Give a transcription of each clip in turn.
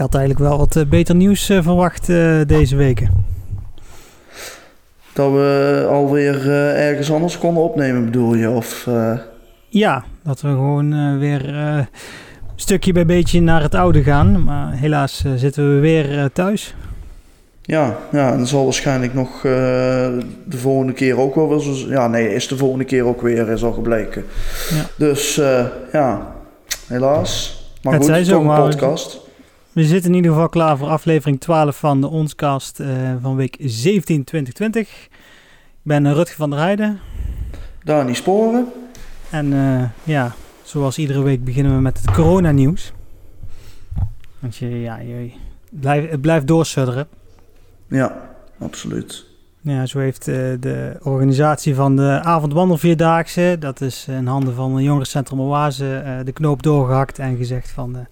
had eigenlijk wel wat beter nieuws verwacht deze weken. Dat we alweer ergens anders konden opnemen, bedoel je? Of, Ja, dat we gewoon weer stukje bij beetje naar het oude gaan. Maar helaas zitten we weer thuis. Ja, ja, en dat zal waarschijnlijk nog uh, de volgende keer ook wel weer zo... Ja, nee, is de volgende keer ook weer, is al gebleken. Ja. Dus uh, ja, helaas. Maar het goed, toch een podcast. We zitten in ieder geval klaar voor aflevering 12 van de Onscast uh, van week 17 2020. Ik ben Rutger van der Heijden. Dani Sporen. En ja, zoals iedere week beginnen we met het coronanieuws. Want je, ja, je, blijf, het blijft doorsudderen. Ja, absoluut. Ja, zo heeft uh, de organisatie van de avondwandelvierdaagse, dat is in handen van het jongerencentrum Oase, de knoop doorgehakt en gezegd van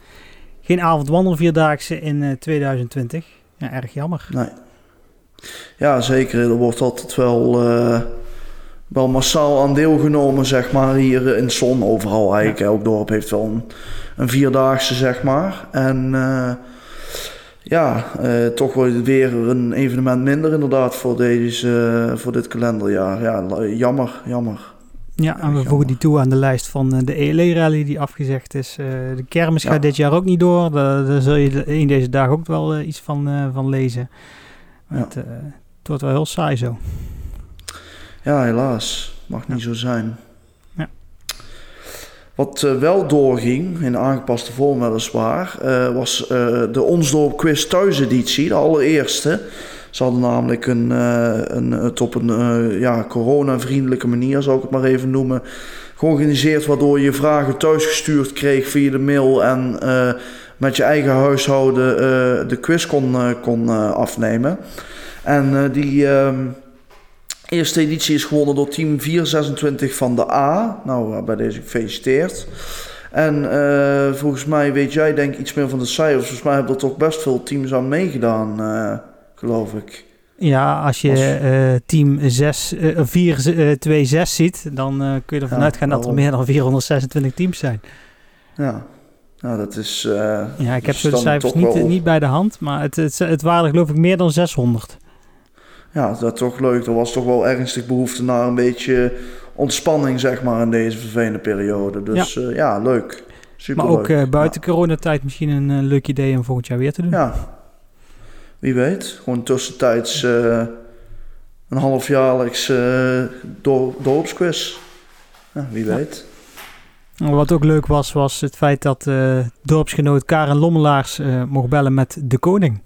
geen avondwandelvierdaagse in 2020. Ja, erg jammer. Nee. Ja, zeker. Er wordt altijd wel, wel massaal aan deelgenomen, zeg maar, hier in Zon overal eigenlijk. Ja. Elk dorp heeft wel een, een vierdaagse, zeg maar. En ja, uh, toch weer een evenement minder inderdaad voor, deze, voor dit kalenderjaar. Ja, jammer, jammer. Ja, en we voegen die toe aan de lijst van eh, de ELE-rally die afgezegd is. de kermis gaat dit jaar ook niet door. Daar, zul je in deze dagen ook wel iets van, van lezen. Ja. Het, wordt wel heel saai zo. Ja, helaas. Mag niet zo zijn. Wat uh, wel doorging, in de aangepaste vorm weliswaar, uh, was uh, de Onsdorp Quiz thuiseditie, de allereerste. Ze hadden namelijk een, een, het op een ja, corona-vriendelijke manier, zou ik het maar even noemen, georganiseerd. Waardoor je vragen thuisgestuurd kreeg via de mail en met je eigen huishouden de quiz kon, kon afnemen. En die ehm, Eerste editie is gewonnen door team 426 van de A. Nou, eh, bij deze gefeliciteerd. En volgens mij weet jij denk iets meer van de cijfers. Volgens mij hebben er toch best veel teams aan meegedaan, geloof ik. Ja, als je uh, team 6, 4, 2, 6 ziet, dan kun je ervan ja, uitgaan dat er meer dan 426 teams zijn. Ja, nou dat is... ja, ik heb zo de cijfers niet, wel... niet bij de hand, maar het, het, het waren geloof ik meer dan 600 ja, dat toch leuk. Er was toch wel ernstig behoefte naar een beetje ontspanning, zeg maar, in deze vervelende periode. Dus ja, ja leuk. Super maar ook buiten ja. coronatijd misschien een leuk idee om volgend jaar weer te doen. Ja, wie weet. Gewoon tussentijds een halfjaarlijks door, dorpsquiz. Ja, wie weet. Wat ook leuk was, was het feit dat dorpsgenoot Karen Lommelaars mocht bellen met de koning.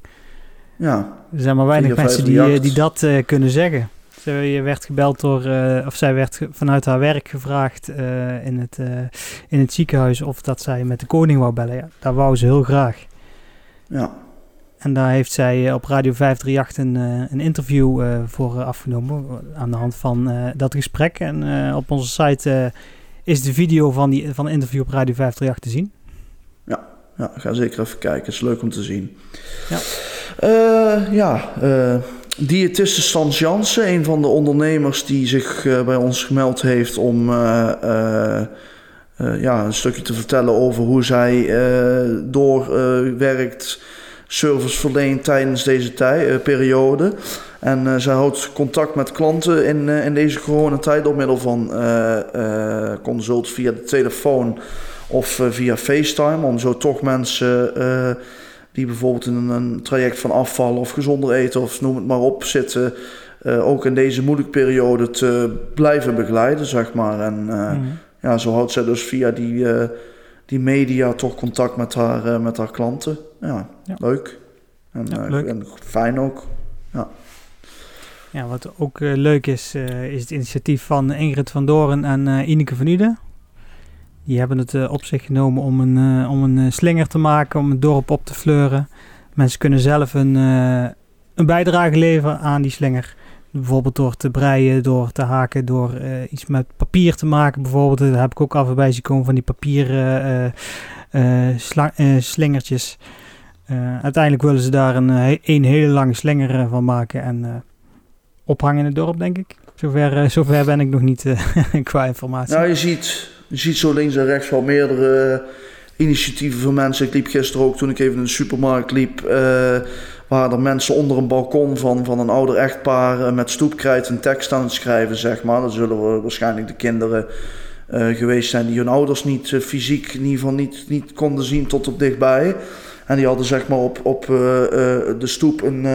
Ja. Er zijn maar weinig mensen die, eh, die dat uh, kunnen zeggen. Ze werd gebeld door, uh, of zij werd vanuit haar werk gevraagd uh, in, het, in het ziekenhuis of dat zij met de koning wou bellen. Ja, daar wou ze heel graag. Ja. En daar heeft zij op Radio 538 een, een interview voor afgenomen aan de hand van dat gesprek. En op onze site is de video van, die, van het interview op Radio 538 te zien. Ja, ja ga zeker even kijken. Het is leuk om te zien. Ja. Uh, ja, uh, diëtiste Stans Jansen, een van de ondernemers die zich uh, bij ons gemeld heeft om ja, een stukje te vertellen over hoe zij doorwerkt, service verleent tijdens deze tij, periode. En zij houdt contact met klanten in, in deze coronatijd door middel van consult via de telefoon of via FaceTime, om zo toch mensen die bijvoorbeeld in een traject van afval of gezonder eten of noem het maar op zitten, uh, ook in deze moeilijke periode te blijven begeleiden, zeg maar. En uh, mm. ja, zo houdt zij dus via die, uh, die media toch contact met haar, met haar klanten. Ja, ja. leuk. En, ja, leuk. en fijn ook. Ja. Ja, wat ook leuk is, is het initiatief van Ingrid van Doren en Ineke van Uden. Die hebben het uh, op zich genomen om een, uh, om een uh, slinger te maken, om het dorp op te fleuren. Mensen kunnen zelf een, een bijdrage leveren aan die slinger. Bijvoorbeeld door te breien, door te haken, door iets met papier te maken. Bijvoorbeeld, daar heb ik ook af en bij zien komen van die papieren slingertjes. uiteindelijk willen ze daar een, een hele lange slinger van maken en ophangen in het dorp, denk ik. Zover, zover ben ik nog niet qua informatie. Nou, je ziet je ziet zo links en rechts wel meerdere initiatieven van mensen. Ik liep gisteren ook toen ik even in de supermarkt liep. Uh, waren er mensen onder een balkon van, van een ouder echtpaar met stoepkrijt een tekst aan het schrijven, zeg maar. Dan zullen we waarschijnlijk de kinderen geweest zijn die hun ouders niet fysiek in ieder geval niet, niet konden zien tot op dichtbij. En die hadden zeg maar op, op de stoep een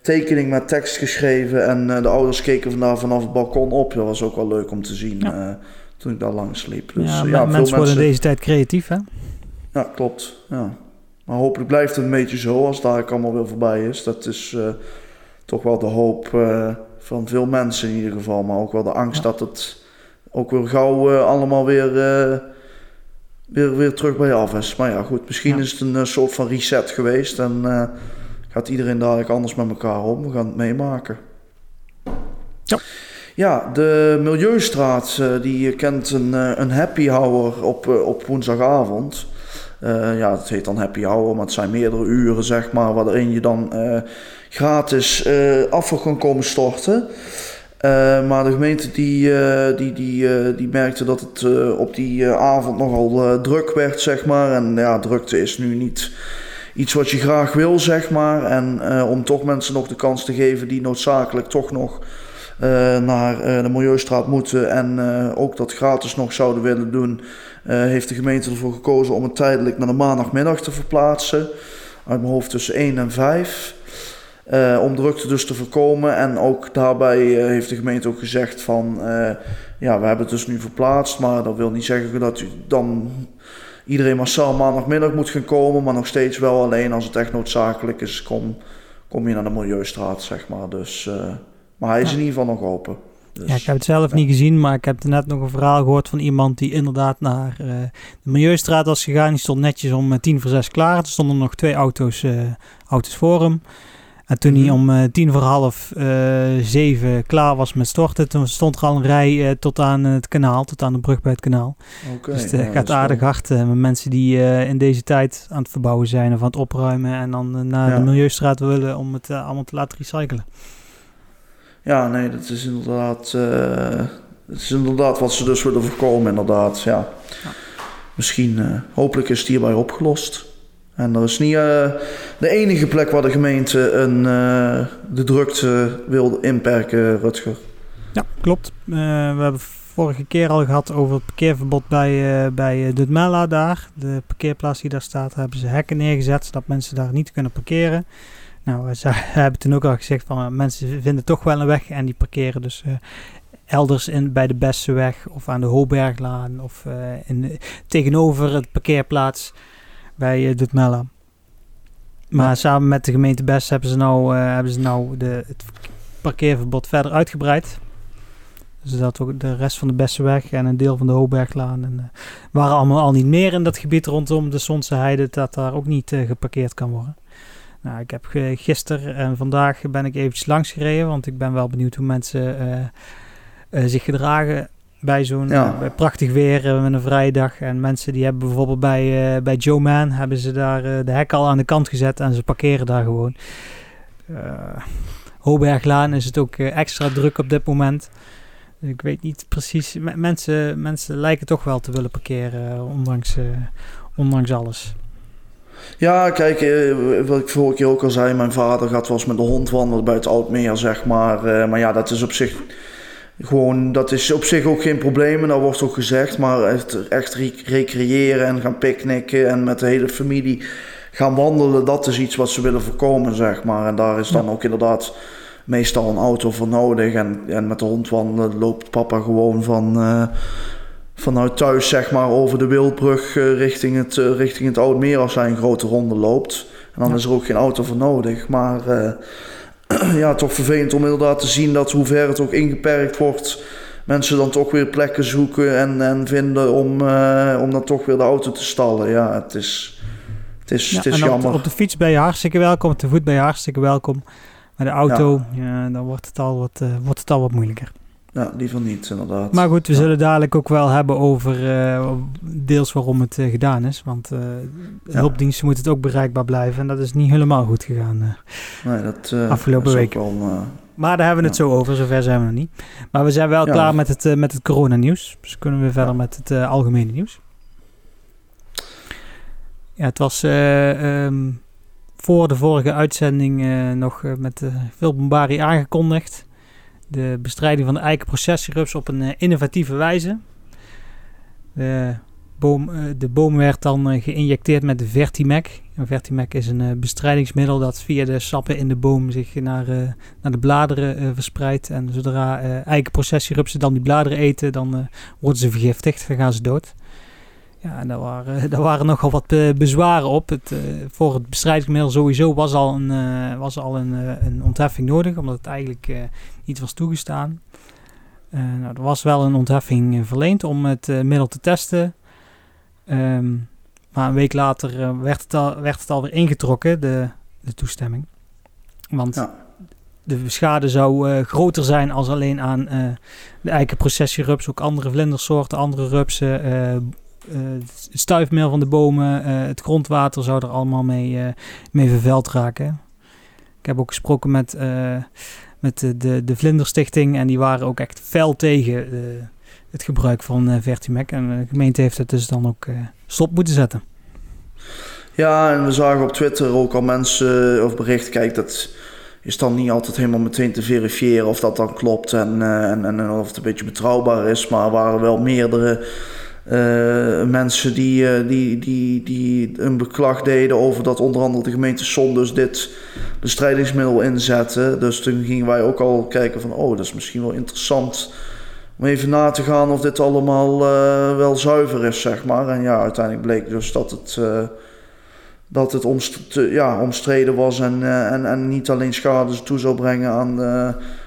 tekening met tekst geschreven. En de ouders keken vandaar vanaf het balkon op. Dat was ook wel leuk om te zien ja. toen ik daar langs liep. Dus, ja, ja mensen worden in deze tijd creatief, hè? Ja, klopt. Ja. Maar hopelijk blijft het een beetje zo als daar allemaal weer voorbij is. Dat is uh, toch wel de hoop van veel mensen in ieder geval. Maar ook wel de angst dat het ook weer gauw allemaal weer, weer, weer terug bij af is. Maar ja, goed. Misschien is het een soort van reset geweest. En gaat iedereen dadelijk anders met elkaar om. We gaan het meemaken. Ja. Ja, de Milieustraat die kent een, een happy hour op, op woensdagavond. Ja, het heet dan happy hour, maar het zijn meerdere uren, zeg maar, waarin je dan gratis afval kan komen storten. maar de gemeente die, die, die, die merkte dat het op die avond nogal druk werd, zeg maar. En ja, drukte is nu niet iets wat je graag wil, zeg maar. En uh, om toch mensen nog de kans te geven die noodzakelijk toch nog uh, naar uh, de Milieustraat moeten en ook dat gratis nog zouden willen doen, heeft de gemeente ervoor gekozen om het tijdelijk naar de maandagmiddag te verplaatsen. Uit mijn hoofd tussen 1 en 5. om drukte dus te voorkomen. En ook daarbij heeft de gemeente ook gezegd van... ja, we hebben het dus nu verplaatst, maar dat wil niet zeggen dat u dan iedereen massaal maandagmiddag moet gaan komen, maar nog steeds wel alleen als het echt noodzakelijk is, kom, kom je naar de Milieustraat, zeg maar. Dus, maar hij is in ieder geval nog open. Dus, ja, ik heb het zelf niet gezien, maar ik heb net nog een verhaal gehoord van iemand die inderdaad naar uh, de Milieustraat was gegaan. Die stond netjes om eh, tien voor zes klaar. Er stonden nog twee auto's, uh, auto's voor hem. En toen hij mhm. om uh, tien voor half zeven klaar was met storten, toen stond er al een rij tot aan het kanaal, tot aan de brug bij het kanaal. Okay, dus het gaat aardig hard met mensen die in deze tijd aan het verbouwen zijn of aan het opruimen en dan naar ja. de Milieustraat willen om het allemaal te laten recyclen. Ja, nee, dat is inderdaad, dat is inderdaad wat ze dus willen voorkomen, inderdaad. Ja. ja. Misschien, hopelijk is het hierbij opgelost. En dat is niet uh, de enige plek waar de gemeente een, uh, de drukte wil inperken, Rutger. Ja, klopt. Uh, we hebben vorige keer al gehad over het parkeerverbod bij, bij de Mella daar. De parkeerplaats die daar staat, hebben ze hekken neergezet zodat mensen daar niet kunnen parkeren. Nou, ze hebben toen ook al gezegd van mensen vinden toch wel een weg en die parkeren dus elders in, bij de Besseweg of aan de Hoberglaan of in, tegenover het parkeerplaats bij Dutmella. Maar samen met de gemeente Best hebben ze nou, uh, hebben ze nou de, het parkeerverbod verder uitgebreid. Dus dat ook de rest van de Besseweg en een deel van de Hoogberglaan. En, uh, waren allemaal al niet meer in dat gebied rondom de Sonse Heide. Dat daar ook niet uh, geparkeerd kan worden. Nou, ik heb gisteren en vandaag ben ik eventjes langs gereden. Want ik ben wel benieuwd hoe mensen zich gedragen bij zo'n ja. bij prachtig weer uh, met een vrije dag. En mensen die hebben bijvoorbeeld bij, uh, bij Joe Man hebben ze daar de hek al aan de kant gezet en ze parkeren daar gewoon. Hoberglaan is het ook extra druk op dit moment. Ik weet niet precies. M mensen, mensen lijken toch wel te willen parkeren, ondanks, ondanks alles. Ja, kijk, wat ik vorige keer ook al zei, mijn vader gaat wel eens met de hond wandelen bij het Oudmeer, zeg maar. maar ja, dat is op zich gewoon, dat is op zich ook geen probleem en dat wordt ook gezegd. Maar echt, echt recreëren en gaan picknicken en met de hele familie gaan wandelen, dat is iets wat ze willen voorkomen, zeg maar. En daar is dan ook inderdaad meestal een auto voor nodig. En, en met de hond wandelen loopt papa gewoon van, uh, vanuit thuis, zeg maar, over de Wildbrug uh, richting, het, uh, richting het Oudmeer als hij een grote ronde loopt. En dan is er ook geen auto voor nodig. Maar ja, toch vervelend om inderdaad te zien dat hoe ver het ook ingeperkt wordt, mensen dan toch weer plekken zoeken en, en vinden om, uh, om dan toch weer de auto te stallen. Ja, het is, het is, het is jammer. Op, op, de fiets ben je hartstikke welkom, op de voet ben je hartstikke welkom. Maar de auto, ja. dan wordt het, al wat, uh, wordt het al wat moeilijker. Ja, liever niet, inderdaad. Maar goed, we zullen dadelijk ook wel hebben over uh, deels waarom het uh, gedaan is. Want uh, ja. hulpdiensten moeten het ook bereikbaar blijven. En dat is niet helemaal goed gegaan nee, dat, afgelopen week. maar daar hebben we het zo over, zover zijn we nog niet. Maar we zijn wel klaar met het, met het coronanieuws. Dus kunnen we verder met het algemene nieuws. Ja, het was eh, ehm, voor de vorige uitzending eh, nog eh, met veel bombarie aangekondigd. De bestrijding van de eikenprocessierups op een innovatieve wijze. De boom, de boom werd dan geïnjecteerd met de Vertimac. Een Vertimac is een bestrijdingsmiddel dat via de sappen in de boom zich naar, naar de bladeren verspreidt. En zodra eikenprocessierupsen dan die bladeren eten, dan worden ze vergiftigd, dan gaan ze dood. Ja, daar waren, daar waren nogal wat eh, bezwaren op. Het, voor het bestrijdingsmiddel sowieso was al een, was al een, een ontheffing nodig, omdat het eigenlijk niet was toegestaan. nou, er was wel een ontheffing verleend om het middel te testen. Um, maar een week later werd, het al, werd het alweer ingetrokken, de, de toestemming. Want ja. de schade zou groter zijn als alleen aan de eikenprocessierups. Ook andere vlindersoorten, andere rupsen, het eh, stuifmeel van de bomen, eh, het grondwater zou er allemaal mee, uh, mee vervuild raken. Ik heb ook gesproken met, met de, de, de Vlinderstichting en die waren ook echt fel tegen het gebruik van Vertimac. En de gemeente heeft het dus dan ook stop moeten zetten. Ja, en we zagen op Twitter ook al mensen of berichten, kijk, dat is dan niet altijd helemaal meteen te verifiëren of dat dan klopt en, en, en of het een beetje betrouwbaar is. Maar er waren wel meerdere uh, mensen die, uh, die, die, die een beklag deden over dat onder andere de gemeente Son dus dit bestrijdingsmiddel inzette. Dus toen gingen wij ook al kijken van, oh, dat is misschien wel interessant om even na te gaan of dit allemaal uh, wel zuiver is, zeg maar. En ja, uiteindelijk bleek dus dat het, dat het ja, omstreden was en, en, en niet alleen schade toe zou brengen aan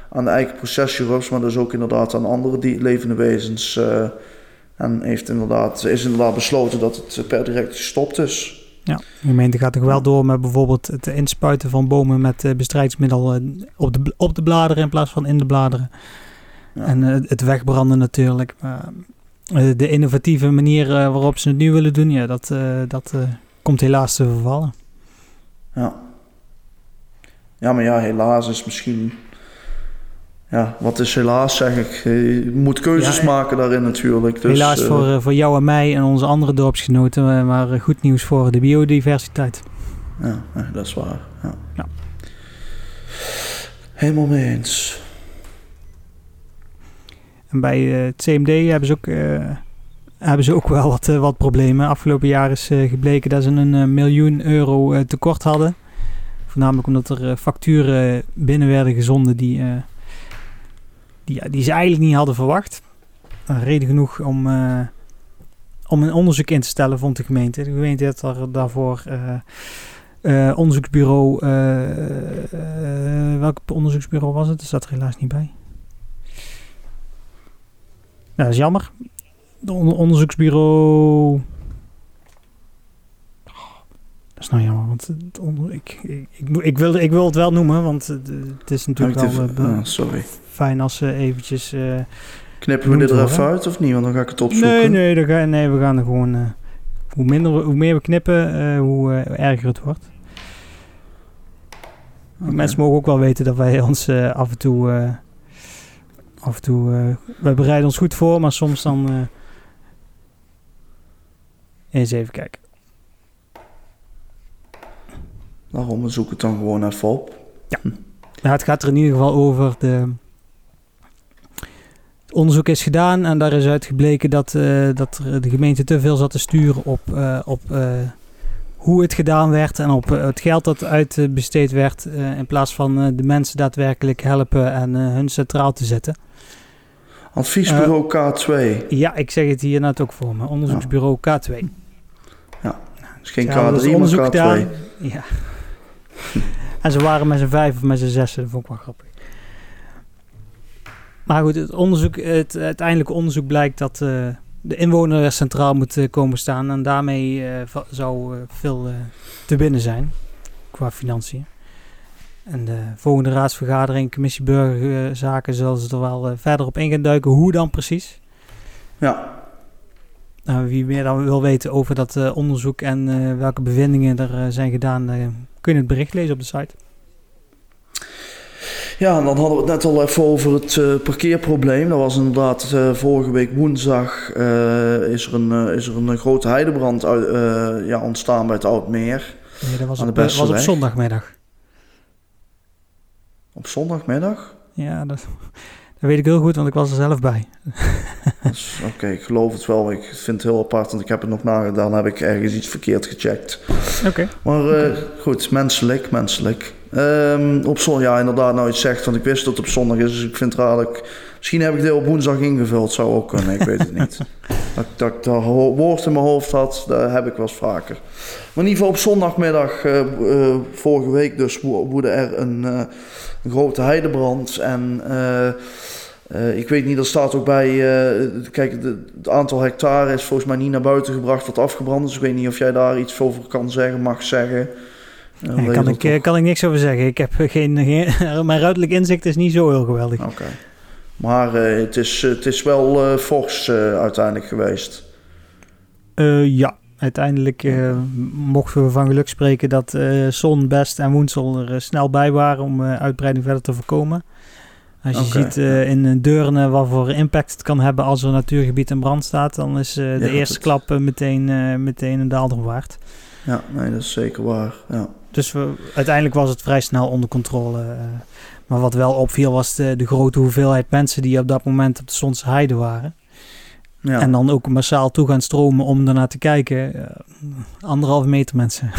aan de eigen processuurs, maar dus ook inderdaad aan andere levende wezens... En heeft inderdaad, is inderdaad besloten dat het per direct gestopt is. Ja, de gemeente gaat toch wel door met bijvoorbeeld het inspuiten van bomen met eh, bestrijdingsmiddel eh, op de, op de bladeren in plaats van in de bladeren. Ja. En eh, het wegbranden natuurlijk. Maar de innovatieve manier waarop ze het nu willen doen, ja, dat, dat komt helaas te vervallen. Ja. Ja, maar ja, helaas is misschien ja, wat is helaas, zeg ik. Je moet keuzes maken daarin natuurlijk. Dus, helaas uh, voor, voor jou en mij en onze andere dorpsgenoten, maar goed nieuws voor de biodiversiteit. Ja, dat is waar. Ja. ja. Helemaal mee eens. En bij het CMD hebben ze ook, uh, hebben ze ook wel wat, uh, wat problemen. Afgelopen jaar is gebleken dat ze een miljoen euro tekort hadden. Voornamelijk omdat er facturen binnen werden gezonden die die, die ze eigenlijk niet hadden verwacht. Reden genoeg om, uh, om een onderzoek in te stellen, vond de gemeente. De gemeente had er daarvoor uh, onderzoeksbureau. welk onderzoeksbureau was het? Dat staat er helaas niet bij. Ja, dat is jammer. De onderzoeksbureau. Is nou jammer, want ik, ik, ik, ik, wil, ik wil het wel noemen, want het is natuurlijk wel... Uh, sorry fijn als ze eventjes... Uh, Knippen we dit er even uit of niet? Want dan ga ik het opzoeken. Nee, nee, dan ga, nee we gaan er gewoon... Uh, hoe, minder, hoe meer we knippen, hoe erger het wordt. Okay. Mensen mogen ook wel weten dat wij ons af en toe... af en toe... wij bereiden ons goed voor, maar soms dan... eens even kijken. Waarom? We zoeken het dan gewoon even op. Ja. ja. Het gaat er in ieder geval over de onderzoek is gedaan en daar is uitgebleken dat, uh, dat de gemeente te veel zat te sturen op, uh, op uh, hoe het gedaan werd en op het geld dat uitbesteed werd in plaats van de mensen daadwerkelijk helpen en hun centraal te zetten. Adviesbureau K2. Ja, ik zeg het hier net ook voor me. Onderzoeksbureau K2. Ja, is geen K3, dus onderzoek maar K2. Gedaan. Ja. En ze waren met z'n vijf of met z'n zes, dat vond ik wel grappig. Maar goed, het, onderzoek, het uiteindelijke onderzoek blijkt dat uh, de inwoner centraal moet uh, komen staan. En daarmee uh, zou veel te binnen zijn qua financiën. En de volgende raadsvergadering, commissie burgerzaken, zullen ze er wel verder op in gaan duiken. Hoe dan precies? Ja. Nou, wie meer dan wil weten over dat onderzoek en welke bevindingen er zijn gedaan, kun je het bericht lezen op de site. Ja, en dan hadden we het net al even over het uh, parkeerprobleem. Dat was inderdaad uh, vorige week woensdag uh, is er een, is er een grote heidebrand uit, ja, ontstaan bij het Oudmeer. Nee, dat was, op, was op zondagmiddag. Op zondagmiddag? Ja, dat, dat weet ik heel goed, want ik was er zelf bij. Oké, ik geloof het wel. Ik vind het heel apart, want ik heb het nog nagedaan. heb ik ergens iets verkeerd gecheckt. Oké. Maar goed, menselijk, menselijk. Um, op zondag, ja, inderdaad, nou iets zegt, want ik wist dat het op zondag is, dus ik vind het raar Misschien heb ik dit op woensdag ingevuld, zou ook kunnen, ik weet het niet. dat, dat ik dat woord in mijn hoofd had, dat heb ik wel eens vaker. Maar in ieder geval op zondagmiddag, uh, uh, vorige week dus, woedde er een, een grote heidebrand. En ik weet niet, er staat ook bij, kijk, het aantal hectare is volgens mij niet naar buiten gebracht wat afgebrand is. Ik weet niet of jij daar iets over kan zeggen, mag zeggen. Ja, kan, ik, eh, kan ik niks over zeggen. Ik heb geen, geen mijn ruidelijk inzicht is niet zo heel geweldig. Oké. Maar uh, het, is, het is wel uh, fors uh, uiteindelijk geweest. ja, uiteindelijk mochten we van geluk spreken dat Zon, Best en Woensel er snel bij waren om uitbreiding verder te voorkomen. Als je ziet in Deurne wat voor impact het kan hebben als er een natuurgebied in brand staat, dan is de eerste klap meteen, meteen een daalder waard. Ja, nee, dat is zeker waar. Ja. Dus we, uiteindelijk was het vrij snel onder controle. Maar wat wel opviel was de, de, grote hoeveelheid mensen die op dat moment op de Zonse Heide waren. Ja. En dan ook massaal toe gaan stromen om daarnaar te kijken. Anderhalve meter mensen.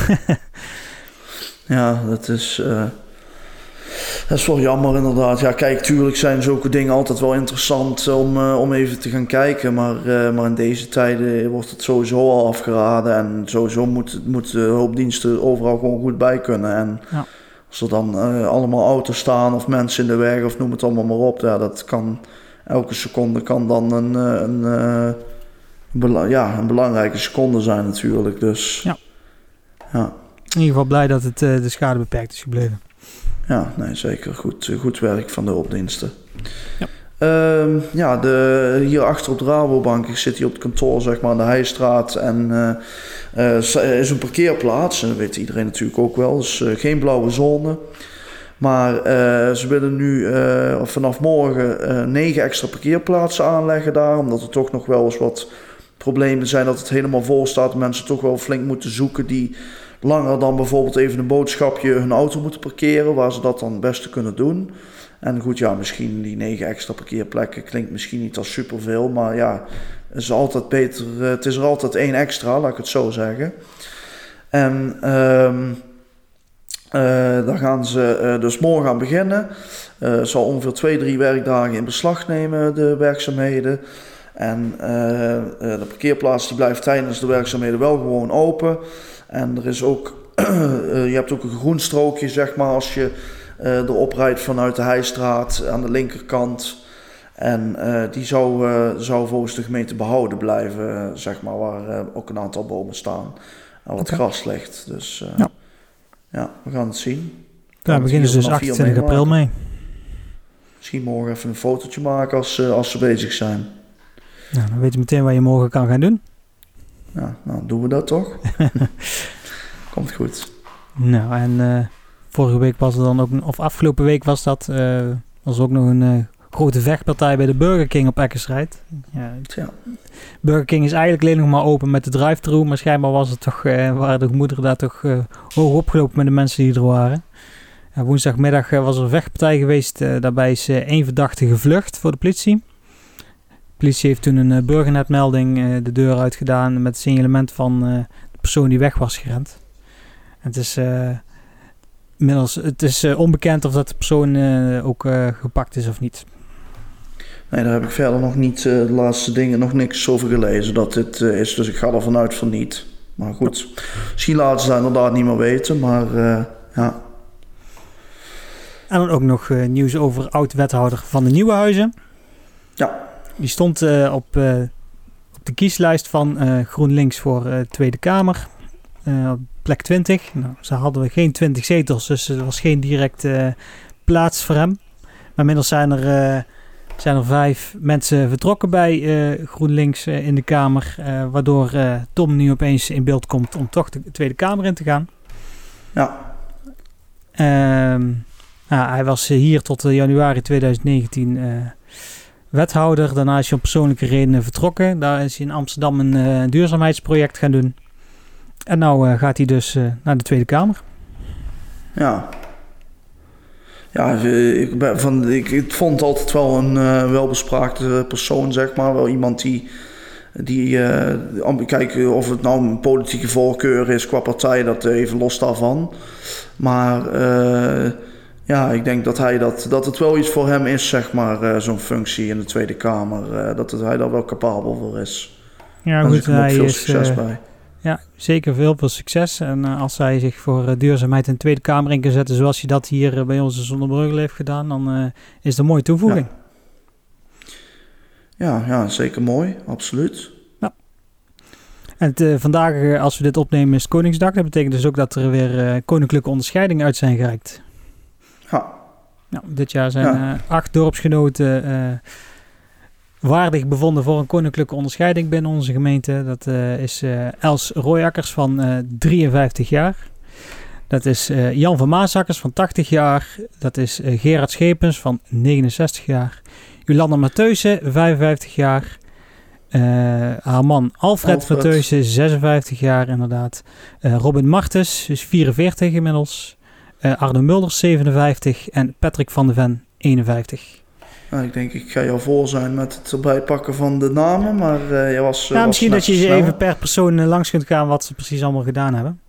ja, dat is... Uh dat is wel jammer inderdaad. Ja, kijk, tuurlijk zijn zulke dingen altijd wel interessant om, uh, om even te gaan kijken. Maar, uh, maar in deze tijden wordt het sowieso al afgeraden. En sowieso moet, moet de hulpdiensten overal gewoon goed bij kunnen. En ja. als er dan uh, allemaal auto's staan of mensen in de weg of noem het allemaal maar op. Ja, dat kan, elke seconde kan dan een, een, een, ja, een belangrijke seconde zijn natuurlijk. Dus ja. ja. In ieder geval blij dat het, de schade beperkt is gebleven. Ja, nee, zeker. Goed, goed werk van de hulpdiensten. Ja. Uh, ja, de, hier achter op de Rabobank, ik zit hier op het kantoor, zeg maar, aan de Heijstraat. En uh, uh, is een parkeerplaats, en dat weet iedereen natuurlijk ook wel. Dus uh, geen blauwe zone. Maar ze willen nu vanaf morgen negen extra parkeerplaatsen aanleggen daar. Omdat er toch nog wel eens wat problemen zijn dat het helemaal vol staat. En mensen toch wel flink moeten zoeken die langer dan bijvoorbeeld even een boodschapje hun auto moeten parkeren, waar ze dat dan het beste kunnen doen. En goed, ja, misschien die negen extra parkeerplekken klinkt misschien niet als superveel, maar ja, is altijd beter. Eh, het is er altijd één extra, laat ik het zo zeggen. En um, uh, daar gaan ze uh, dus morgen aan beginnen. Het zal ongeveer twee, drie werkdagen in beslag nemen, de werkzaamheden. En de parkeerplaats die blijft tijdens de werkzaamheden wel gewoon open. En er is ook, eh, je hebt ook een groen strookje, zeg maar, als je uh, erop rijdt vanuit de Heijstraat aan de linkerkant. En die zou, zou volgens de gemeente behouden blijven, zeg maar, waar ook een aantal bomen staan en wat gras ligt. Dus ja. ja. we gaan het zien. Daar beginnen ze dus 28 april mee. Misschien morgen even een fotootje maken als, als ze bezig zijn. Nou, dan weet je meteen wat je morgen kan gaan doen. Ja, nou doen we dat toch? Komt goed. Nou, en uh, vorige week was er dan ook, of afgelopen week was dat, uh, was ook nog een uh, grote vechtpartij bij de Burger King op Eckersrijd. Ja, ja. Burger King is eigenlijk alleen nog maar open met de drive-thru, maar schijnbaar was het toch, waren de gemoederen daar toch hoog opgelopen met de mensen die er waren. woensdagmiddag was er een vechtpartij geweest, daarbij is één verdachte gevlucht voor de politie. De politie heeft toen een uh, burgernetmelding uh, de deur uitgedaan met het signalement van uh, de persoon die weg was gerend. het is, inmiddels, het is onbekend of dat de persoon ook gepakt is of niet. Nee, daar heb ik verder nog niet de laatste dingen nog niks over gelezen dat dit is. Dus ik ga ervan uit van niet. Maar goed, misschien laten ze dat inderdaad niet meer weten. Maar ja. En dan ook nog nieuws over oud-wethouder van de Nieuwe Huizen. Ja. Die stond uh, op, uh, op de kieslijst van uh, GroenLinks voor Tweede Kamer. op plek 20. Nou, ze hadden geen 20 zetels, dus er was geen directe plaats voor hem. Maar inmiddels zijn er, zijn er vijf mensen vertrokken bij GroenLinks in de Kamer. waardoor Tom nu opeens in beeld komt om toch de Tweede Kamer in te gaan. Ja. Ehm, Ja, hij was hier tot januari 2019 wethouder. Daarna is hij om persoonlijke redenen vertrokken. Daar is hij in Amsterdam een duurzaamheidsproject gaan doen. En nou gaat hij dus naar de Tweede Kamer. Ja, ja, ik, ben van, ik, ik vond altijd wel een welbespraakte persoon, zeg maar. Wel iemand die, die kijk, of het nou een politieke voorkeur is qua partij, dat even los daarvan. Maar ja, ik denk dat, hij dat, dat het wel iets voor hem is, zeg maar, zo'n functie in de Tweede Kamer. dat het, hij daar wel capabel voor is. Ja, goed, hij veel is, succes bij. Ja, zeker veel, veel succes. En uh, als hij zich voor uh, duurzaamheid in de Tweede Kamer in kan zetten, zoals hij dat hier uh, bij onze Zonnebreugel heeft gedaan, dan is het een mooie toevoeging. Ja, ja, ja zeker mooi, absoluut. Ja. En vandaag, als we dit opnemen, is Koningsdag. Dat betekent dus ook dat er weer koninklijke onderscheidingen uit zijn gereikt. Nou, dit jaar zijn acht dorpsgenoten waardig bevonden voor een koninklijke onderscheiding binnen onze gemeente. Dat uh, is uh, Els Royakkers van uh, eh, 53 jaar. Dat is Jan van Maasakkers van 80 jaar. Dat is Gerard Schepens van 69 jaar. Jolanda Mateusen, 55 jaar. haar man Alfred, Alfred. 56 jaar inderdaad. Robin Martens, is 44 inmiddels. Arno Mulders, 57. En Patrick van de Ven, 51. Nou, ik denk, ik ga jou voor zijn met het erbij pakken van de namen, maar uh, je was. Ja, misschien dat je even per persoon eh, langs kunt gaan wat ze precies allemaal gedaan hebben.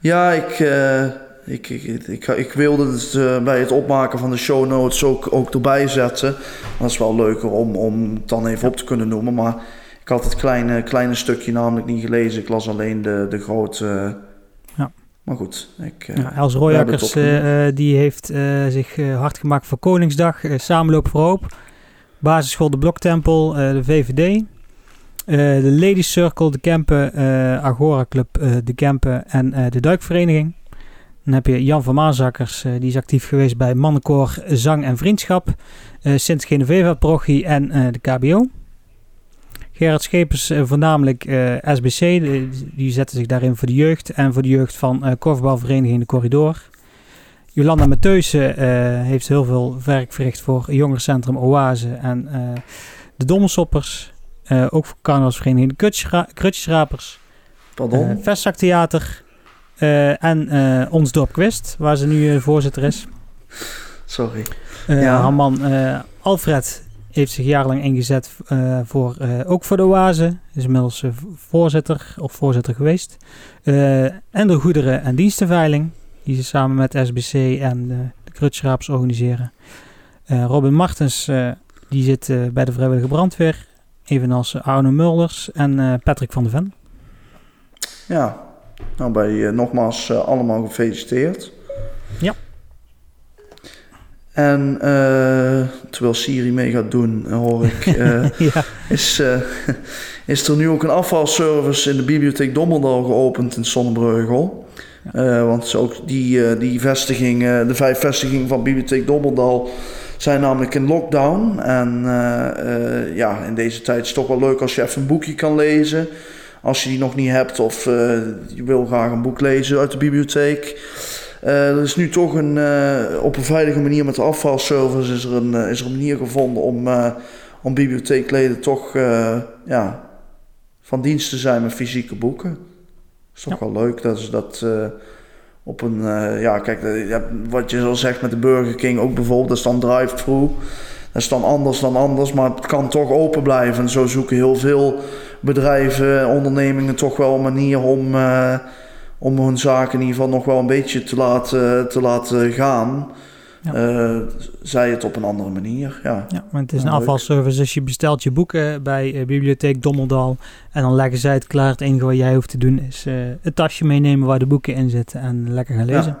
Ja, ik, uh, ik, ik, ik, ik, wilde het uh, bij het opmaken van de show notes ook, ook erbij zetten. Dat is wel leuker om, om het dan even op te kunnen noemen, maar ik had het kleine, kleine stukje namelijk niet gelezen. Ik las alleen de, de grote. Maar goed. Ik, ja, Els Royakkers uh, die heeft uh, zich hard gemaakt voor Koningsdag. Samenloop voor Hoop. Basisschool De Bloktempel, de VVD. de Ladies Circle, de Kempen, Agora Club, de Kempen en de Duikvereniging. Dan heb je Jan van Maasakkers, die is actief geweest bij Mannenkoor Zang en Vriendschap. Sint Genoveva Parochie en de KBO. Gerard Schepers uh, voornamelijk uh, eh, SBC, die, die zetten zich daarin voor de jeugd en voor de jeugd van uh, korfbalvereniging De Corridor. Jolanda Mateusen heeft heel veel werk verricht voor jongerencentrum Oase en de Dommelsoppers. ook voor carnavalsvereniging De Krutjesrapers. Pardon? Vestzaktheater en Ons Dorp waar ze nu voorzitter is. Sorry. Ja. Haar man Alfred heeft zich jarenlang ingezet uh, voor, uh, ook voor de Oase. Is inmiddels uh, voorzitter of voorzitter geweest. en de Goederen- en Dienstenveiling. Die ze samen met SBC en de, Krutschraaps organiseren. Robin Martens die zit bij de Vrijwillige Brandweer. Evenals Arno Mulders en Patrick van de Ven. Ja, nou bij nogmaals allemaal gefeliciteerd. Ja. En uh, terwijl Siri mee gaat doen, hoor ik, uh, ja. is, uh, is er nu ook een afvalservice in de bibliotheek Dommerdal geopend in Sonnenbreugel. Ja. want ook die, die vestiging, de vijf vestigingen van bibliotheek Dommerdal zijn namelijk in lockdown. En ja, in deze tijd is het toch wel leuk als je even een boekje kan lezen. Als je die nog niet hebt of je wil graag een boek lezen uit de bibliotheek. Uh, er is nu toch een, uh, op een veilige manier met de afvalservice is er een, uh, is er een manier gevonden om, om bibliotheekleden toch ja, van dienst te zijn met fysieke boeken. Dat is toch wel leuk dat ze dat op een, ja kijk, wat je zo zegt met de Burger King ook bijvoorbeeld, dat is dan drive-thru. Dat is dan anders dan anders, maar het kan toch open blijven. En zo zoeken heel veel bedrijven, ondernemingen toch wel een manier om om hun zaken in ieder geval nog wel een beetje te laten, te laten gaan. Ja. Uh, zij het op een andere manier. Ja, ja maar het is een afvalservice. Dus je bestelt je boeken bij uh, Bibliotheek Dommeldal. En dan leggen zij het klaar. Het enige wat jij hoeft te doen is uh, het tasje meenemen waar de boeken in zitten. En lekker gaan lezen.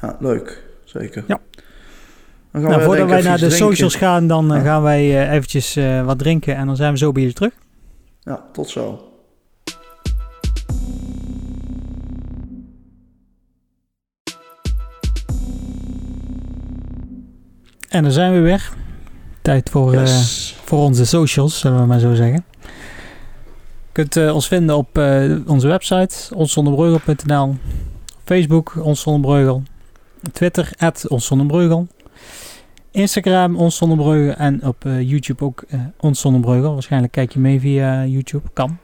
Ja, ja leuk. Zeker. Ja. Dan gaan nou, voordat wij naar de socials gaan, dan gaan wij eventjes wat drinken. En dan zijn we zo bij jullie terug. Ja, tot zo. En dan zijn we weer. Tijd voor, yes. uh, voor onze socials, zullen we maar zo zeggen. Je kunt uh, ons vinden op uh, onze website, onszonderbreugel.nl. Facebook, Ons. Twitter, Ons Instagram, Ons En op YouTube ook Ons Waarschijnlijk kijk je mee via YouTube. Kan.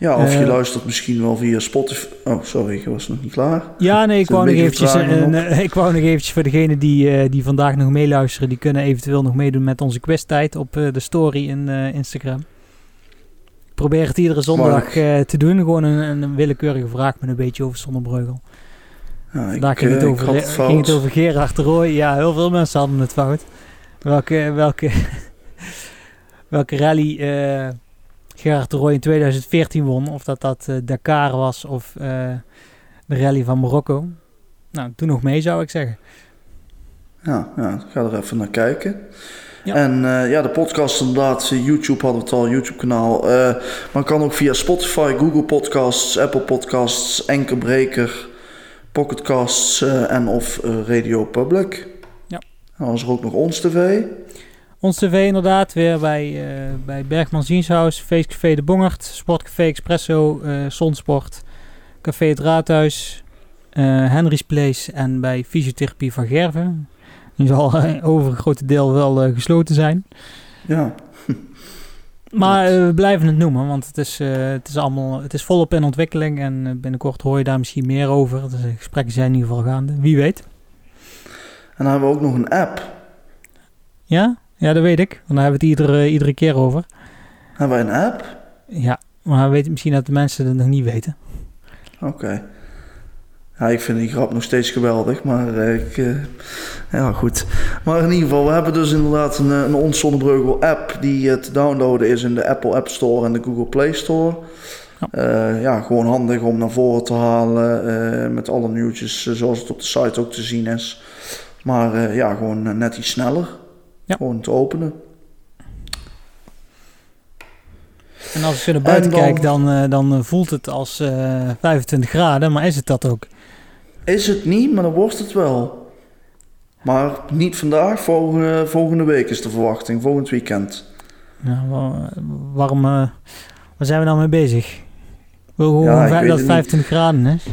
Ja, of je luistert misschien wel via Spotify. Oh, sorry, ik was nog niet klaar. Ja, nee, ik wou, nog eventjes, ik wou nog eventjes voor degenen die, die vandaag nog meeluisteren, die kunnen eventueel nog meedoen met onze quiztijd op de story in Instagram. Ik probeer het iedere zondag te doen. Gewoon een, een, willekeurige vraag met een beetje over Zonnebreugel. Ja, Vandaag ging, het over, het ging het over Gerard de Rooij. Ja, heel veel mensen hadden het fout. Welke, welke, welke rally uh, Gerard de Rooij in 2014 won. Of dat dat uh, Dakar was of uh, de rally van Marokko. Nou, doe nog mee zou ik zeggen. Ja, ja ga er even naar kijken. Ja. En uh, ja, de podcast inderdaad, YouTube hadden we het al, YouTube kanaal. Uh, maar kan ook via Spotify, Google Podcasts, Apple Podcasts, Enkerbreker, Pocketcasts en of Radio Public. Ja. Dan was er ook nog Ons TV. Ons TV inderdaad, weer bij, bij Bergman Zienshuis, Feestcafé De Bongert, Sportcafé Expresso, Zonsport, Café Het Raadhuis, Henry's Place en bij Fysiotherapie van Gerven. Die zal over een groot deel wel gesloten zijn. Ja. Maar we blijven het noemen, want het is, het is allemaal het is volop in ontwikkeling. En binnenkort hoor je daar misschien meer over. Dus de gesprekken zijn in ieder geval gaande. Wie weet. En dan hebben we ook nog een app. Ja? Ja, dat weet ik. Want daar hebben we het iedere, iedere keer over. Hebben wij een app? Ja, maar weet misschien dat de mensen het nog niet weten. Oké. Ja, ik vind die grap nog steeds geweldig, maar eh, ik, uh, ja goed. Maar in ieder geval, we hebben dus inderdaad een, eh, een app die te downloaden is in de Apple App Store en de Google Play Store. Ja, ja gewoon handig om naar voren te halen met alle nieuwtjes zoals het op de site ook te zien is. Maar ja, gewoon net iets sneller. Ja. Gewoon te openen. En als je naar buiten dan, kijkt, dan, dan voelt het als 25 graden, maar is het dat ook? Is het niet, maar dan wordt het wel. Maar niet vandaag, volgende, volgende week is de verwachting, volgend weekend. Ja, waarom, uh, waar zijn we nou mee bezig? Hoe, ja, dat 25 graden is?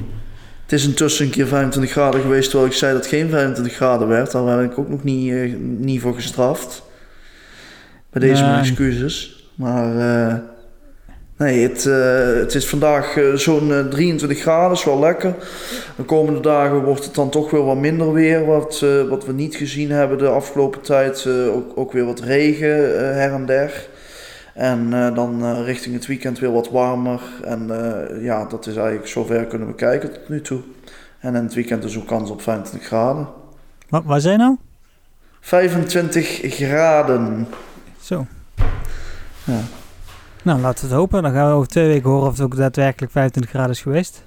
Het is intussen een keer 25 graden geweest, terwijl ik zei dat het geen 25 graden werd. Daar werd ik ook nog niet, uh, niet voor gestraft. Bij deze mijn excuses. Maar... Uh, Nee, het, uh, het is vandaag zo'n uh, 23 graden, is wel lekker. De komende dagen wordt het dan toch weer wat minder weer, wat, wat we niet gezien hebben de afgelopen tijd. ook, ook weer wat regen her en der. En dan richting het weekend weer wat warmer. En ja, dat is eigenlijk zover kunnen we kijken tot nu toe. En in het weekend is ook kans op 25 graden. Wat, waar zijn nou? 25 graden. Zo. Ja. Nou, laten we het hopen. Dan gaan we over twee weken horen of het ook daadwerkelijk 25 graden is geweest.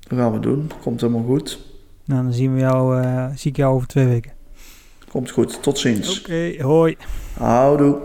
Dat gaan we doen. Komt helemaal goed. Nou, dan zien we jou, zie ik jou over twee weken. Komt goed. Tot ziens. Oké, hoi. Houdoe.